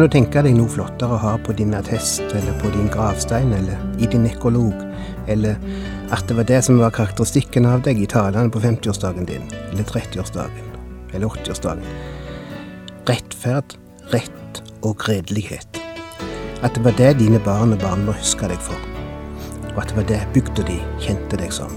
Kan du tenke deg noe flottere å ha på din attest, eller på din gravstein, eller i din nekrolog, eller at det var det som var karakteristikken av deg i talene på 50-årsdagen din, eller 30-årsdagen, eller 80-årsdagen? Rettferd, rett og redelighet. At det var det dine barn og barnebarn huske deg for, og at det var det bygda di kjente deg som.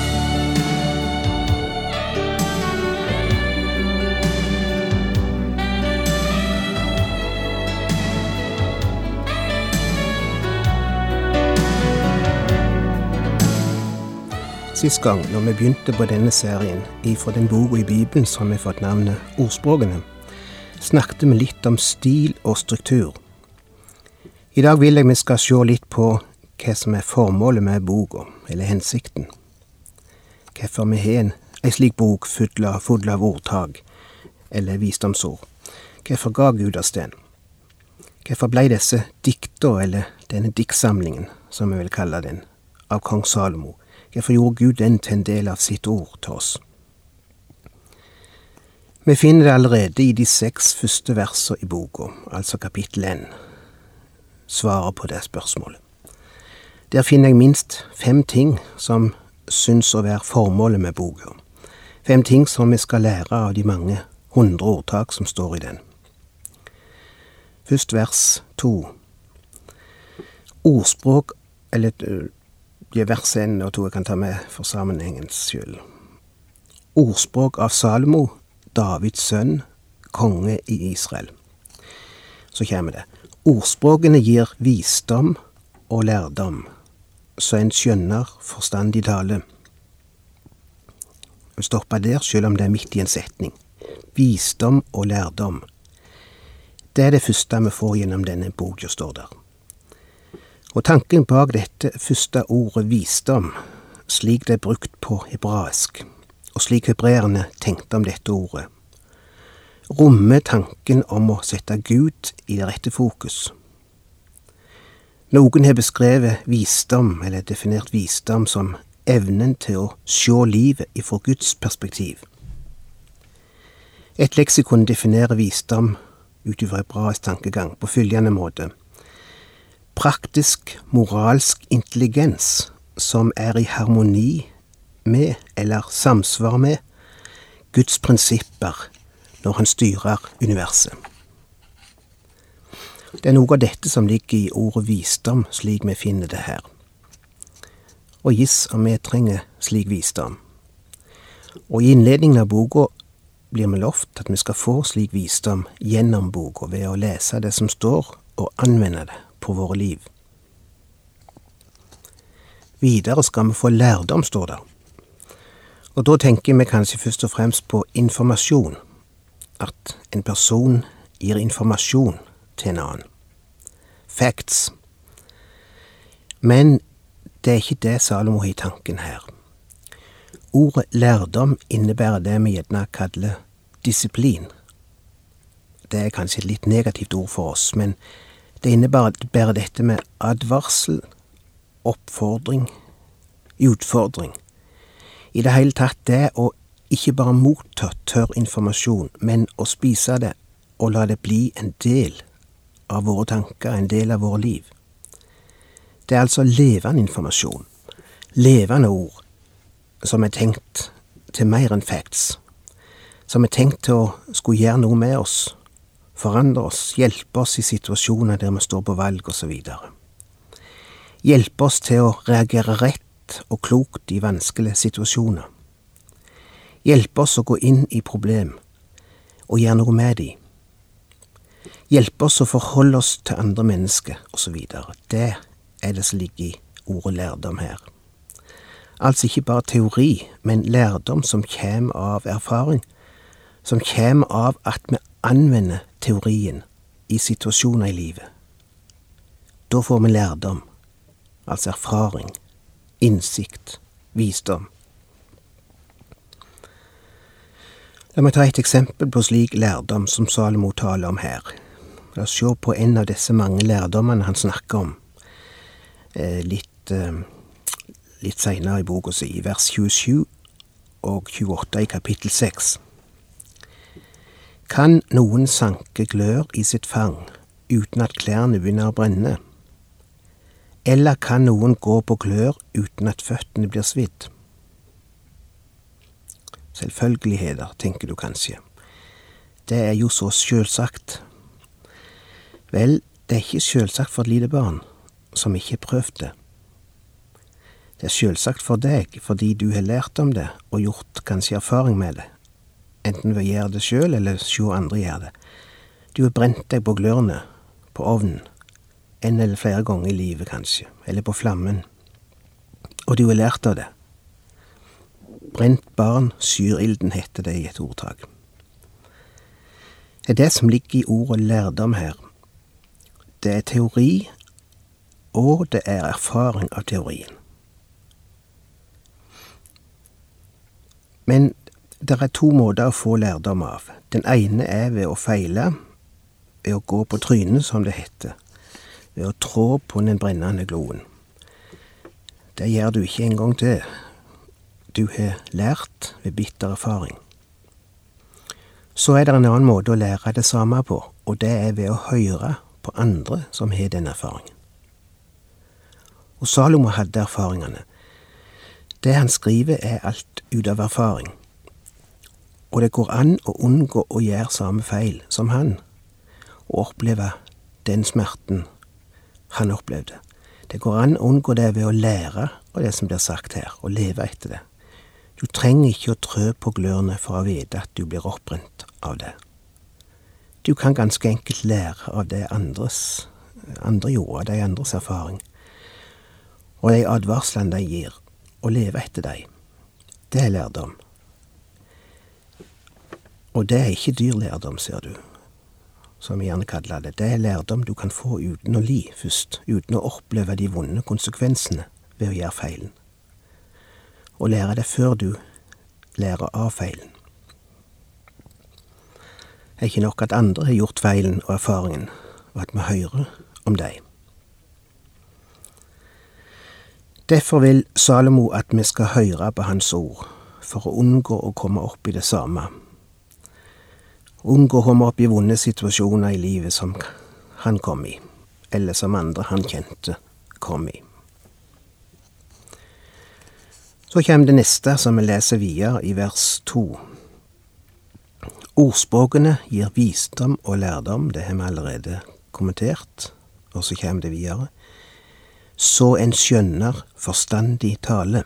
Sist gang, når vi begynte på denne serien ifra den boka i Bibelen som har fått navnet Ordspråkene, snakket vi litt om stil og struktur. I dag vil jeg vi skal se litt på hva som er formålet med boka, eller hensikten. Hvorfor vi har ei slik bok full av, full ordtak, eller visdomsord. Hvorfor ga Gud oss den? Hvorfor blei disse dikta, eller denne diktsamlingen, som vi vil kalle den, av kong Salomo? Hvorfor gjorde Gud den til en del av sitt ord til oss? Vi finner det allerede i de seks første versene i boka, altså kapittel N, svaret på det spørsmålet. Der finner jeg minst fem ting som syns å være formålet med boka. Fem ting som vi skal lære av de mange hundre ordtak som står i den. Først vers to. Ordspråk, eller vers én og to jeg kan ta med for sammenhengens skyld. Ordspråk av Salomo, Davids sønn, konge i Israel. Så kommer det. Ordspråkene gir visdom og lærdom, så en skjønner forstandig tale. Vi stopper der, selv om det er midt i en setning. Visdom og lærdom. Det er det første vi får gjennom denne boka, står der. Og tanken bak dette første ordet visdom, slik det er brukt på hebraisk, og slik hebreerne tenkte om dette ordet, rommer tanken om å sette Gud i det rette fokus. Noen har beskrevet visdom, eller definert visdom, som evnen til å se livet ifra Guds perspektiv. Et leksikon definerer visdom ut ifra hebraisk tankegang på følgende måte praktisk moralsk intelligens som er i harmoni med, eller samsvar med, Guds prinsipper når han styrer universet. Det er noe av dette som ligger i ordet visdom, slik vi finner det her. Og giss om vi trenger slik visdom. Og i innledningen av boka blir vi lovt at vi skal få slik visdom gjennom boka ved å lese det som står, og anvende det på våre liv. Videre skal vi få lærdom, står det. Og da tenker vi kanskje først og fremst på informasjon. At en person gir informasjon til en annen. Facts. Men det er ikke det Salomo har i tanken her. Ordet lærdom innebærer det vi gjerne kaller disiplin. Det er kanskje et litt negativt ord for oss, men det innebærer dette med advarsel, oppfordring, utfordring. I det hele tatt det å ikke bare motta tørr informasjon, men å spise det og la det bli en del av våre tanker, en del av våre liv. Det er altså levende informasjon, levende ord, som er tenkt til mer enn facts, som er tenkt til å skulle gjøre noe med oss, forandre oss, hjelpe oss i situasjoner der vi står på valg osv. Hjelpe oss til å reagere rett og klokt i vanskelige situasjoner. Hjelpe oss å gå inn i problem og gjøre noe med de. Hjelpe oss å forholde oss til andre mennesker osv. Det er det som ligger i ordet lærdom her. Altså ikke bare teori, men lærdom som kommer av erfaring, som kommer av at vi anvender teorien i situasjoner i livet. Da får vi lærdom, altså erfaring, innsikt, visdom. La meg ta et eksempel på slik lærdom som Salomo taler om her. La oss se på en av disse mange lærdommene han snakker om, eh, litt, eh, litt seinere i boka si, i vers 27 og 28 i kapittel 6. Kan noen sanke glør i sitt fang uten at klærne begynner å brenne? Eller kan noen gå på glør uten at føttene blir svidd? Selvfølgeligheter, tenker du kanskje. Det er jo så sjølsagt. Vel, det er ikke sjølsagt for et lite barn som ikke har prøvd det. Det er sjølsagt for deg fordi du har lært om det og gjort kanskje erfaring med det, enten ved å gjøre det sjøl eller se andre gjøre det. Du har brent deg på glørne, på ovnen, en eller flere ganger i livet kanskje, eller på flammen, og du har lært av det. Brent barn syr ilden, heter det i et ordtak. Det er det som ligger i ordet lærdom her. Det er teori, og det er erfaring av teorien. Men det er to måter å få lærdom av. Den ene er ved å feile, ved å gå på trynet, som det heter, ved å trå på den brennende gloen. Det gjør du ikke en gang til. Du har lært ved bitter erfaring. Så er det en annen måte å lære det samme på, og det er ved å høre på andre som har den erfaringen. Og Salomo hadde erfaringene. Det han skriver, er alt ut av erfaring. Og det går an å unngå å gjøre samme feil som han, og oppleve den smerten han opplevde. Det går an å unngå det ved å lære av det som blir sagt her, og leve etter det. Du trenger ikke å trø på glørne for å vite at du blir oppbrent av det. Du kan ganske enkelt lære av det andres, andre gjorde, de andres erfaring, og de advarslene de gir, og leve etter dem. Det er lærdom. Og det er ikke dyr lærdom, ser du, som vi gjerne kaller det. Det er lærdom du kan få uten å li først, uten å oppleve de vonde konsekvensene ved å gjøre feilen. Og lære det før du lærer av feilen. Det er ikke nok at andre har gjort feilen og erfaringen, og at vi hører om dem. Derfor vil Salomo at vi skal høre på hans ord, for å unngå å komme opp i det samme Unngå å komme opp i vonde situasjoner i livet som han kom i, eller som andre han kjente, kom i. Så kommer det neste som vi leser videre i vers to. Ordspråkene gir visdom og lærdom, det har vi allerede kommentert, og så kommer det videre. Så en skjønner forstandig tale.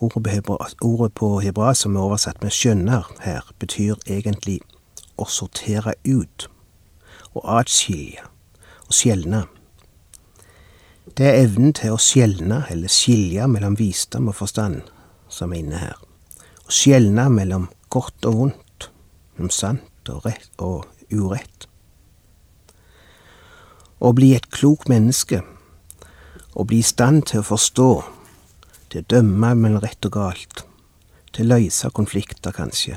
Ordet på hebraisk som er oversatt med 'skjønner' her, betyr egentlig å sortere ut, å atskille, å skjelne. Det er evnen til å skjelne, eller skilje, mellom visdom og forstand som er inne her. Å skjelne mellom godt og vondt, mellom sant og, rett og urett. Å bli et klokt menneske, å bli i stand til å forstå til å dømme mellom rett og galt, til å løse konflikter, kanskje,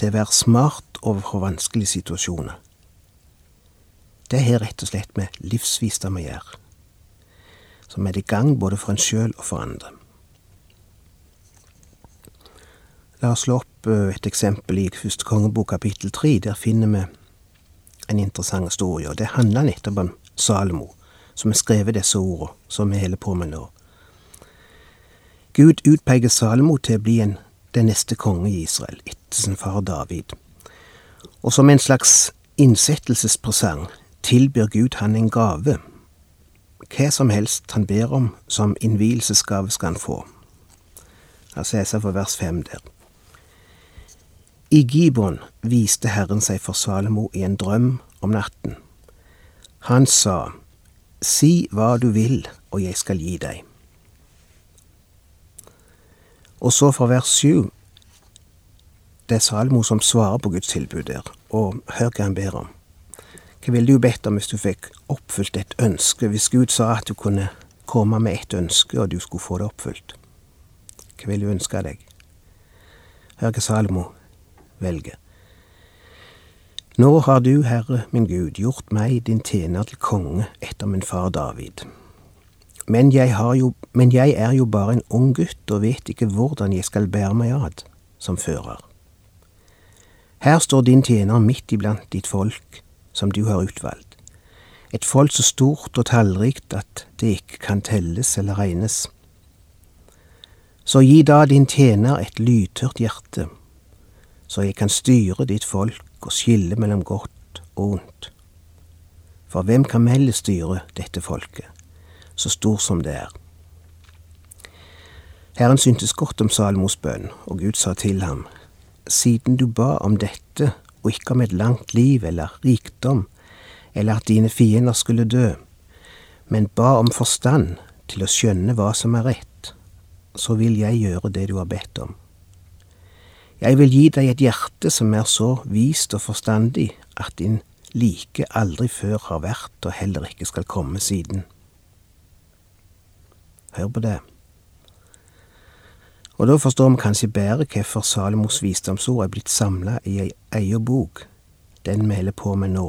til å være smart overfor vanskelige situasjoner. Det har rett og slett med livsvisdom å gjøre, som er i gang både for en sjøl og for andre. La oss slå opp eh, et eksempel i første kongebok kapittel tre. Der finner vi en interessant historie, og det handler nettopp om Salomo, som har skrevet disse ordene som vi holder på med nå. Gud utpeker Salomo til å bli en, den neste konge i Israel, etter sin far David. Og som en slags innsettelsespresang tilbyr Gud han en gave. Hva som helst han ber om som innvielsesgave skal han få. Altså jeg ser for vers fem der. I Gibon viste Herren seg for Salomo i en drøm om natten. Han sa, Si hva du vil, og jeg skal gi deg. Og så fra vers 7 Det er Salmo som svarer på Guds tilbud der, og hør hva han ber om. Hva ville du bedt om hvis du fikk oppfylt et ønske, hvis Gud sa at du kunne komme med et ønske, og du skulle få det oppfylt? Hva ville du ønske deg? Hør hva Salmo velger. Nå har du, Herre min Gud, gjort meg, din tjener, til konge etter min far David. Men jeg, jo, men jeg er jo bare en ung gutt og vet ikke hvordan jeg skal bære meg ad som fører. Her står din tjener midt iblant ditt folk, som du har utvalgt, et folk så stort og tallrikt at det ikke kan telles eller regnes. Så gi da din tjener et lydtørt hjerte, så jeg kan styre ditt folk og skille mellom godt og ondt. For hvem kan melde styre dette folket, så stor som det er? Herren syntes godt om Salomos bønn, og Gud sa til ham, Siden du ba om dette og ikke om et langt liv eller rikdom, eller at dine fiender skulle dø, men ba om forstand til å skjønne hva som er rett, så vil jeg gjøre det du har bedt om. Jeg vil gi deg et hjerte som er så vist og forstandig at din like aldri før har vært og heller ikke skal komme siden. Hør på det. Og da forstår vi kanskje bedre hvorfor Salomos visdomsord er blitt samla i ei egen bok, den vi holder på med nå,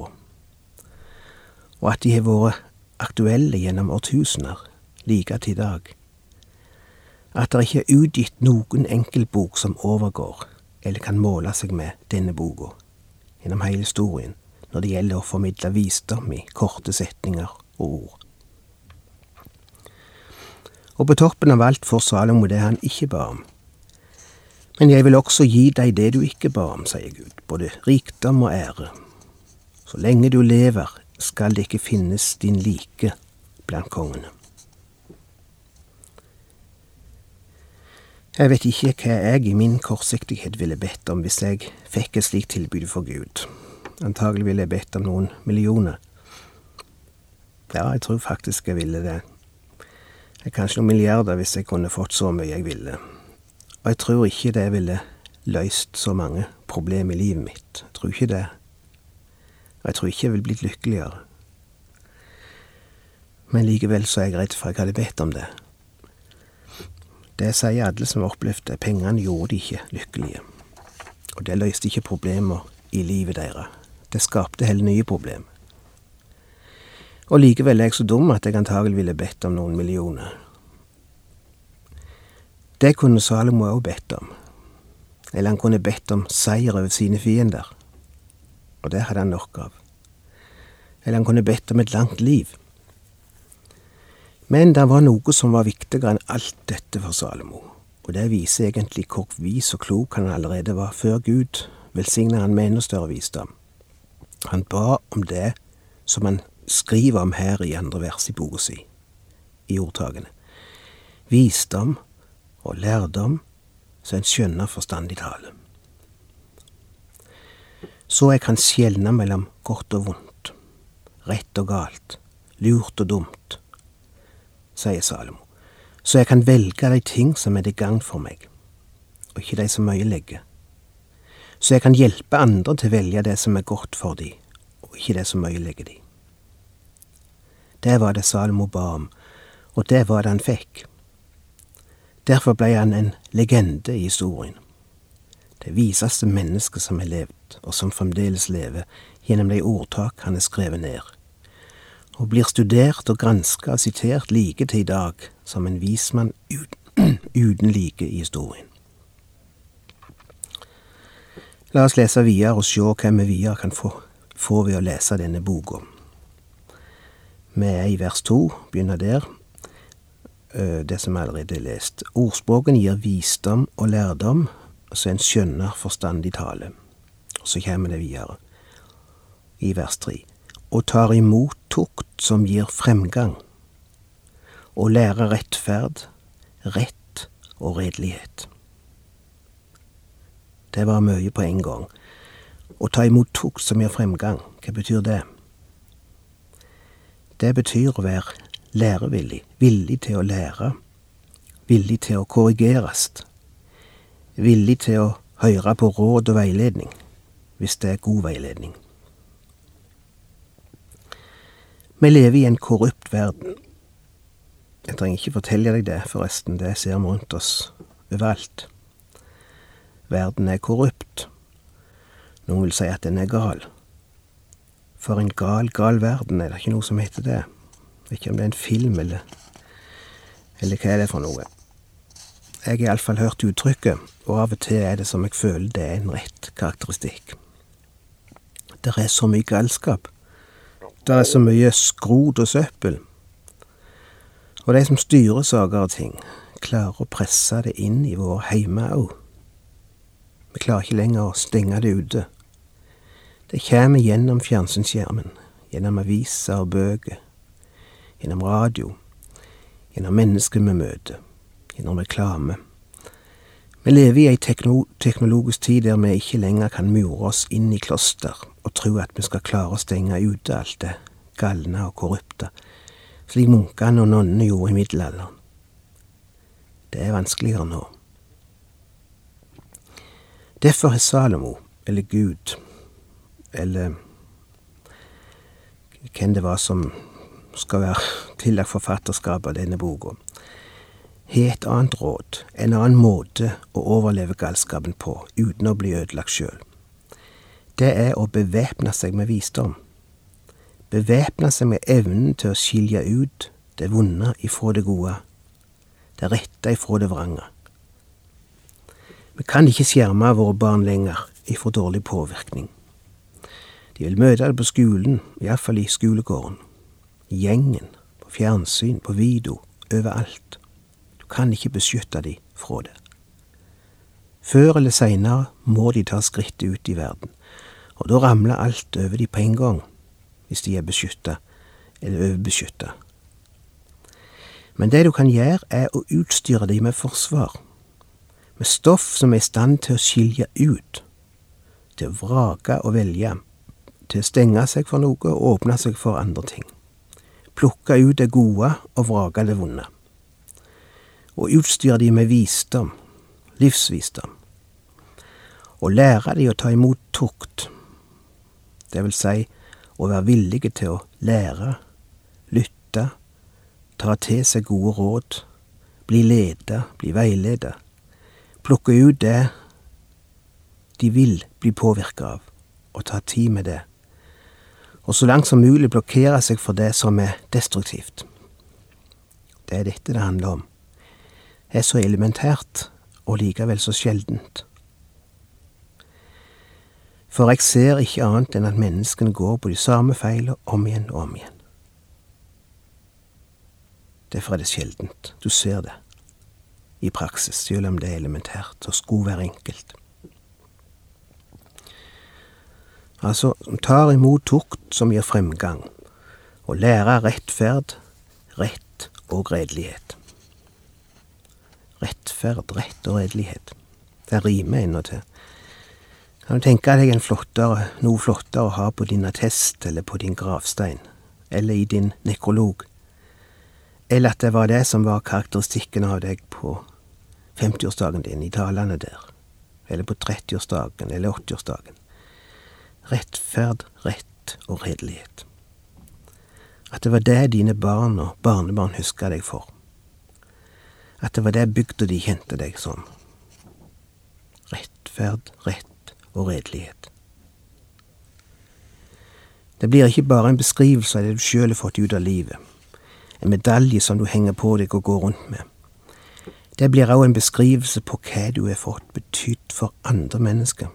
og at de har vært aktuelle gjennom årtusener, like til i dag. At det ikke er utgitt noen enkeltbok som overgår, eller kan måle seg med denne boka, gjennom hele historien, når det gjelder å formidle visdom i korte setninger og ord. Og på toppen av alt får Salomo det han ikke ba om. Men jeg vil også gi deg det du ikke ba om, sier Gud, både rikdom og ære. Så lenge du lever, skal det ikke finnes din like blant kongene. Jeg vet ikke hva jeg i min kortsiktighet ville bedt om hvis jeg fikk et slikt tilbud for Gud. Antagelig ville jeg bedt om noen millioner. Ja, jeg tror faktisk jeg ville det kanskje noen milliarder hvis jeg kunne fått så mye jeg ville. Og jeg tror ikke det ville løst så mange problemer i livet mitt. Jeg tror ikke det. Og jeg tror ikke jeg ville blitt lykkeligere. Men likevel så er jeg redd for jeg hadde bedt om det. Det sier alle som har opplevd det. Pengene gjorde de ikke lykkelige. Og det løste ikke problemer i livet deres. Det skapte heller nye problemer. Og likevel er jeg så dum at jeg antagelig ville bedt om noen millioner. Det kunne Salomo også bedt om. Eller han kunne bedt om seier over sine fiender. Og det hadde han nok av. Eller han kunne bedt om et langt liv. Men det var noe som var viktigere enn alt dette for Salomo, og det viser egentlig hvor vis og klok han allerede var før Gud velsigna han med enda større visdom. Han ba om det som han skriver om her i andre vers i boka si, i ordtakene. Visdom og lærdom så en skjønner forstandig tale. Så jeg kan skjelne mellom godt og vondt, rett og galt, lurt og dumt, sier Salomo, så jeg kan velge de ting som er til gagn for meg, og ikke de som øyelegger, så jeg kan hjelpe andre til å velge det som er godt for de, og ikke det som øyelegger de. Det var det Salomo ba om, og det var det han fikk. Derfor blei han en legende i historien. Det viseste mennesket som har levd, og som fremdeles lever, gjennom de ordtak han har skrevet ned, og blir studert og granska og sitert like til i dag som en vismann uten like i historien. La oss lese videre og se hva vi videre kan få, få ved å lese denne boka. Vi er i vers to, begynner der, det som allerede er lest. Ordspråken gir visdom og lærdom, så en skjønner forstandig tale. Så kommer det videre, i vers tre. Og tar imot tukt som gir fremgang, og lærer rettferd, rett og redelighet. Det var mye på en gang. Å ta imot tukt som gir fremgang, hva betyr det? Det betyr å være lærevillig, villig til å lære, villig til å korrigeres, villig til å høre på råd og veiledning, hvis det er god veiledning. Vi lever i en korrupt verden. Jeg trenger ikke fortelle deg det, forresten, det ser vi rundt oss overalt. Verden er korrupt. Noen vil si at den er gal. For en gal, gal verden, er det ikke noe som heter det. Ikke om det er en film, eller, eller hva er det for noe. Jeg har iallfall hørt uttrykket, og av og til er det som jeg føler det er en rett karakteristikk. Det er så mye galskap. Det er så mye skrot og søppel. Og de som styrer saker og ting, klarer å presse det inn i vår heime òg. Vi klarer ikke lenger å stenge det ute. Det kommer gjennom fjernsynsskjermen, gjennom aviser og bøker, gjennom radio, gjennom mennesker vi møter, gjennom reklame. Vi lever i ei teknologisk tid der vi ikke lenger kan mure oss inn i kloster og tro at vi skal klare å stenge ute alt det galne og korrupte, slik munkene og nonnene gjorde i middelalderen. Det er vanskeligere nå. Derfor har Salomo, eller Gud, eller hvem det var som skal være tillagt forfatterskapet av denne boka, har et annet råd, en annen måte å overleve galskapen på uten å bli ødelagt sjøl. Det er å bevæpne seg med visdom. Bevæpne seg med evnen til å skilje ut det vonde ifra det gode, det rette ifra det vrange. Vi kan ikke skjerme våre barn lenger ifra dårlig påvirkning. De vil møte det på skolen, iallfall i skolegården. Gjengen, på fjernsyn, på video, overalt. Du kan ikke beskytte de fra det. Før eller seinere må de ta skrittet ut i verden, og da ramler alt over de på en gang, hvis de er beskytta eller overbeskytta. Men det du kan gjøre, er å utstyre dem med forsvar, med stoff som er i stand til å skilje ut, til å vrake og velge til å stenge seg for noe og åpne seg for andre ting. Plukke ut det gode og vrake det vonde. Og utstyre de med visdom, livsvisdom. Og lære de å ta imot tukt, det vil si å være villige til å lære, lytte, ta til seg gode råd, bli leda, bli veileda, plukke ut det de vil bli påvirka av, og ta tid med det og så langt som mulig blokkere seg for det som er destruktivt. Det er dette det handler om. Det er så elementært, og likevel så sjeldent. For jeg ser ikke annet enn at menneskene går på de samme feilene om igjen og om igjen. Derfor er det sjeldent du ser det i praksis, selv om det er elementært og skulle være enkelt. Altså som tar imot tukt som gir fremgang, og lærer rettferd, rett og redelighet. Rettferd, rett og redelighet. Det rimer endatil. Kan du tenke deg flottere, noe flottere å ha på din attest eller på din gravstein, eller i din nekrolog, eller at det var det som var karakteristikken av deg på 50-årsdagen din, i talene der, eller på 30-årsdagen eller 80-årsdagen rettferd, rett og redelighet. At det var det dine barn og barnebarn huska deg for. At det var det bygda de kjente deg som. Rettferd, rett og redelighet. Det blir ikke bare en beskrivelse av det du sjøl har fått ut av livet, en medalje som du henger på deg og går rundt med. Det blir òg en beskrivelse på hva du har fått betydd for andre mennesker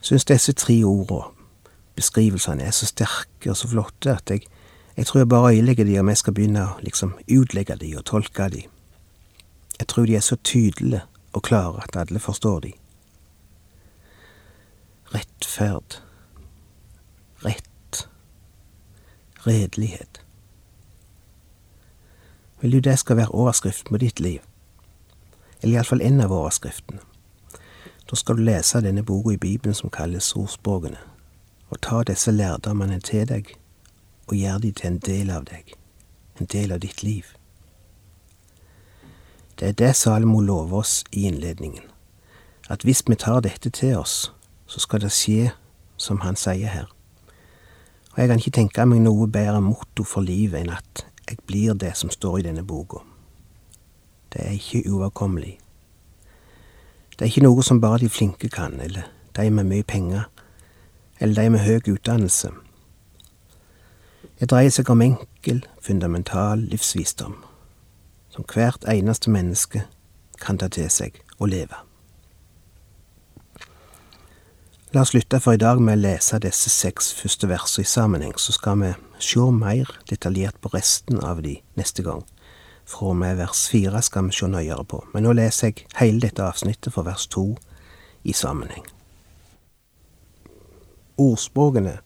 syns disse tre ordene, beskrivelsene, er så sterke og så flotte at jeg, jeg tror jeg bare øyelegger de om jeg skal begynne å liksom utlegge de og tolke de. Jeg tror de er så tydelige og klare at alle forstår de. Rettferd. Rett. Redelighet. Vil du det skal være overskriften på ditt liv? Eller iallfall en av overskriftene. Da skal du lese denne boka i Bibelen som kalles Ordspråkene, og ta disse lærdommene til deg og gjør de til en del av deg, en del av ditt liv. Det er det Salomo lover oss i innledningen, at hvis vi tar dette til oss, så skal det skje som han sier her. Og jeg kan ikke tenke meg noe bedre motto for livet enn at jeg blir det som står i denne boka. Det er ikke uoverkommelig. Det er ikke noe som bare de flinke kan, eller de med mye penger, eller de med høy utdannelse. Det dreier seg om enkel, fundamental livsvisdom, som hvert eneste menneske kan ta til seg og leve. La oss slutte for i dag med å lese disse seks første versene i sammenheng, så skal vi se mer detaljert på resten av de neste gang. Fra og med vers fire skal vi se nøyere på, men nå leser jeg hele dette avsnittet fra vers to i sammenheng. Ordspråkene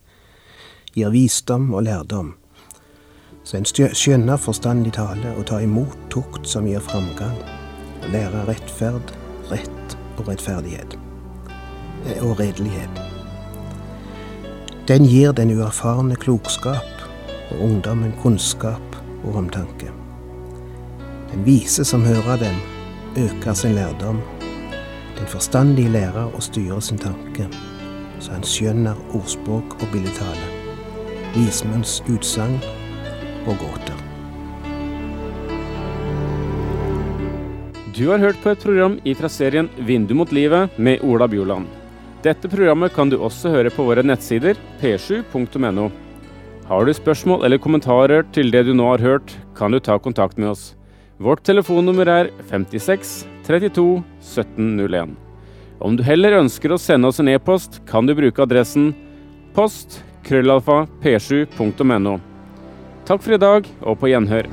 gir visdom og lærdom, så en skjønner forstandig tale og tar imot tukt som gir framgang, og lærer rettferd, rett og rettferdighet og redelighet. Den gir den uerfarne klokskap og ungdommen kunnskap og omtanke. Den vise som hører dem, øker sin lærdom. Den forstandige lærer og styrer sin tanke, så han skjønner ordspråk og billedtale, vismenns utsagn og gåter. Du har hørt på et program fra serien Vindu mot livet med Ola Bjoland. Dette programmet kan du også høre på våre nettsider p7.no. Har du spørsmål eller kommentarer til det du nå har hørt, kan du ta kontakt med oss. Vårt telefonnummer er 56 32 1701. Om du heller ønsker å sende oss en e-post, kan du bruke adressen post krøllalfa p7.no. Takk for i dag, og på gjenhør.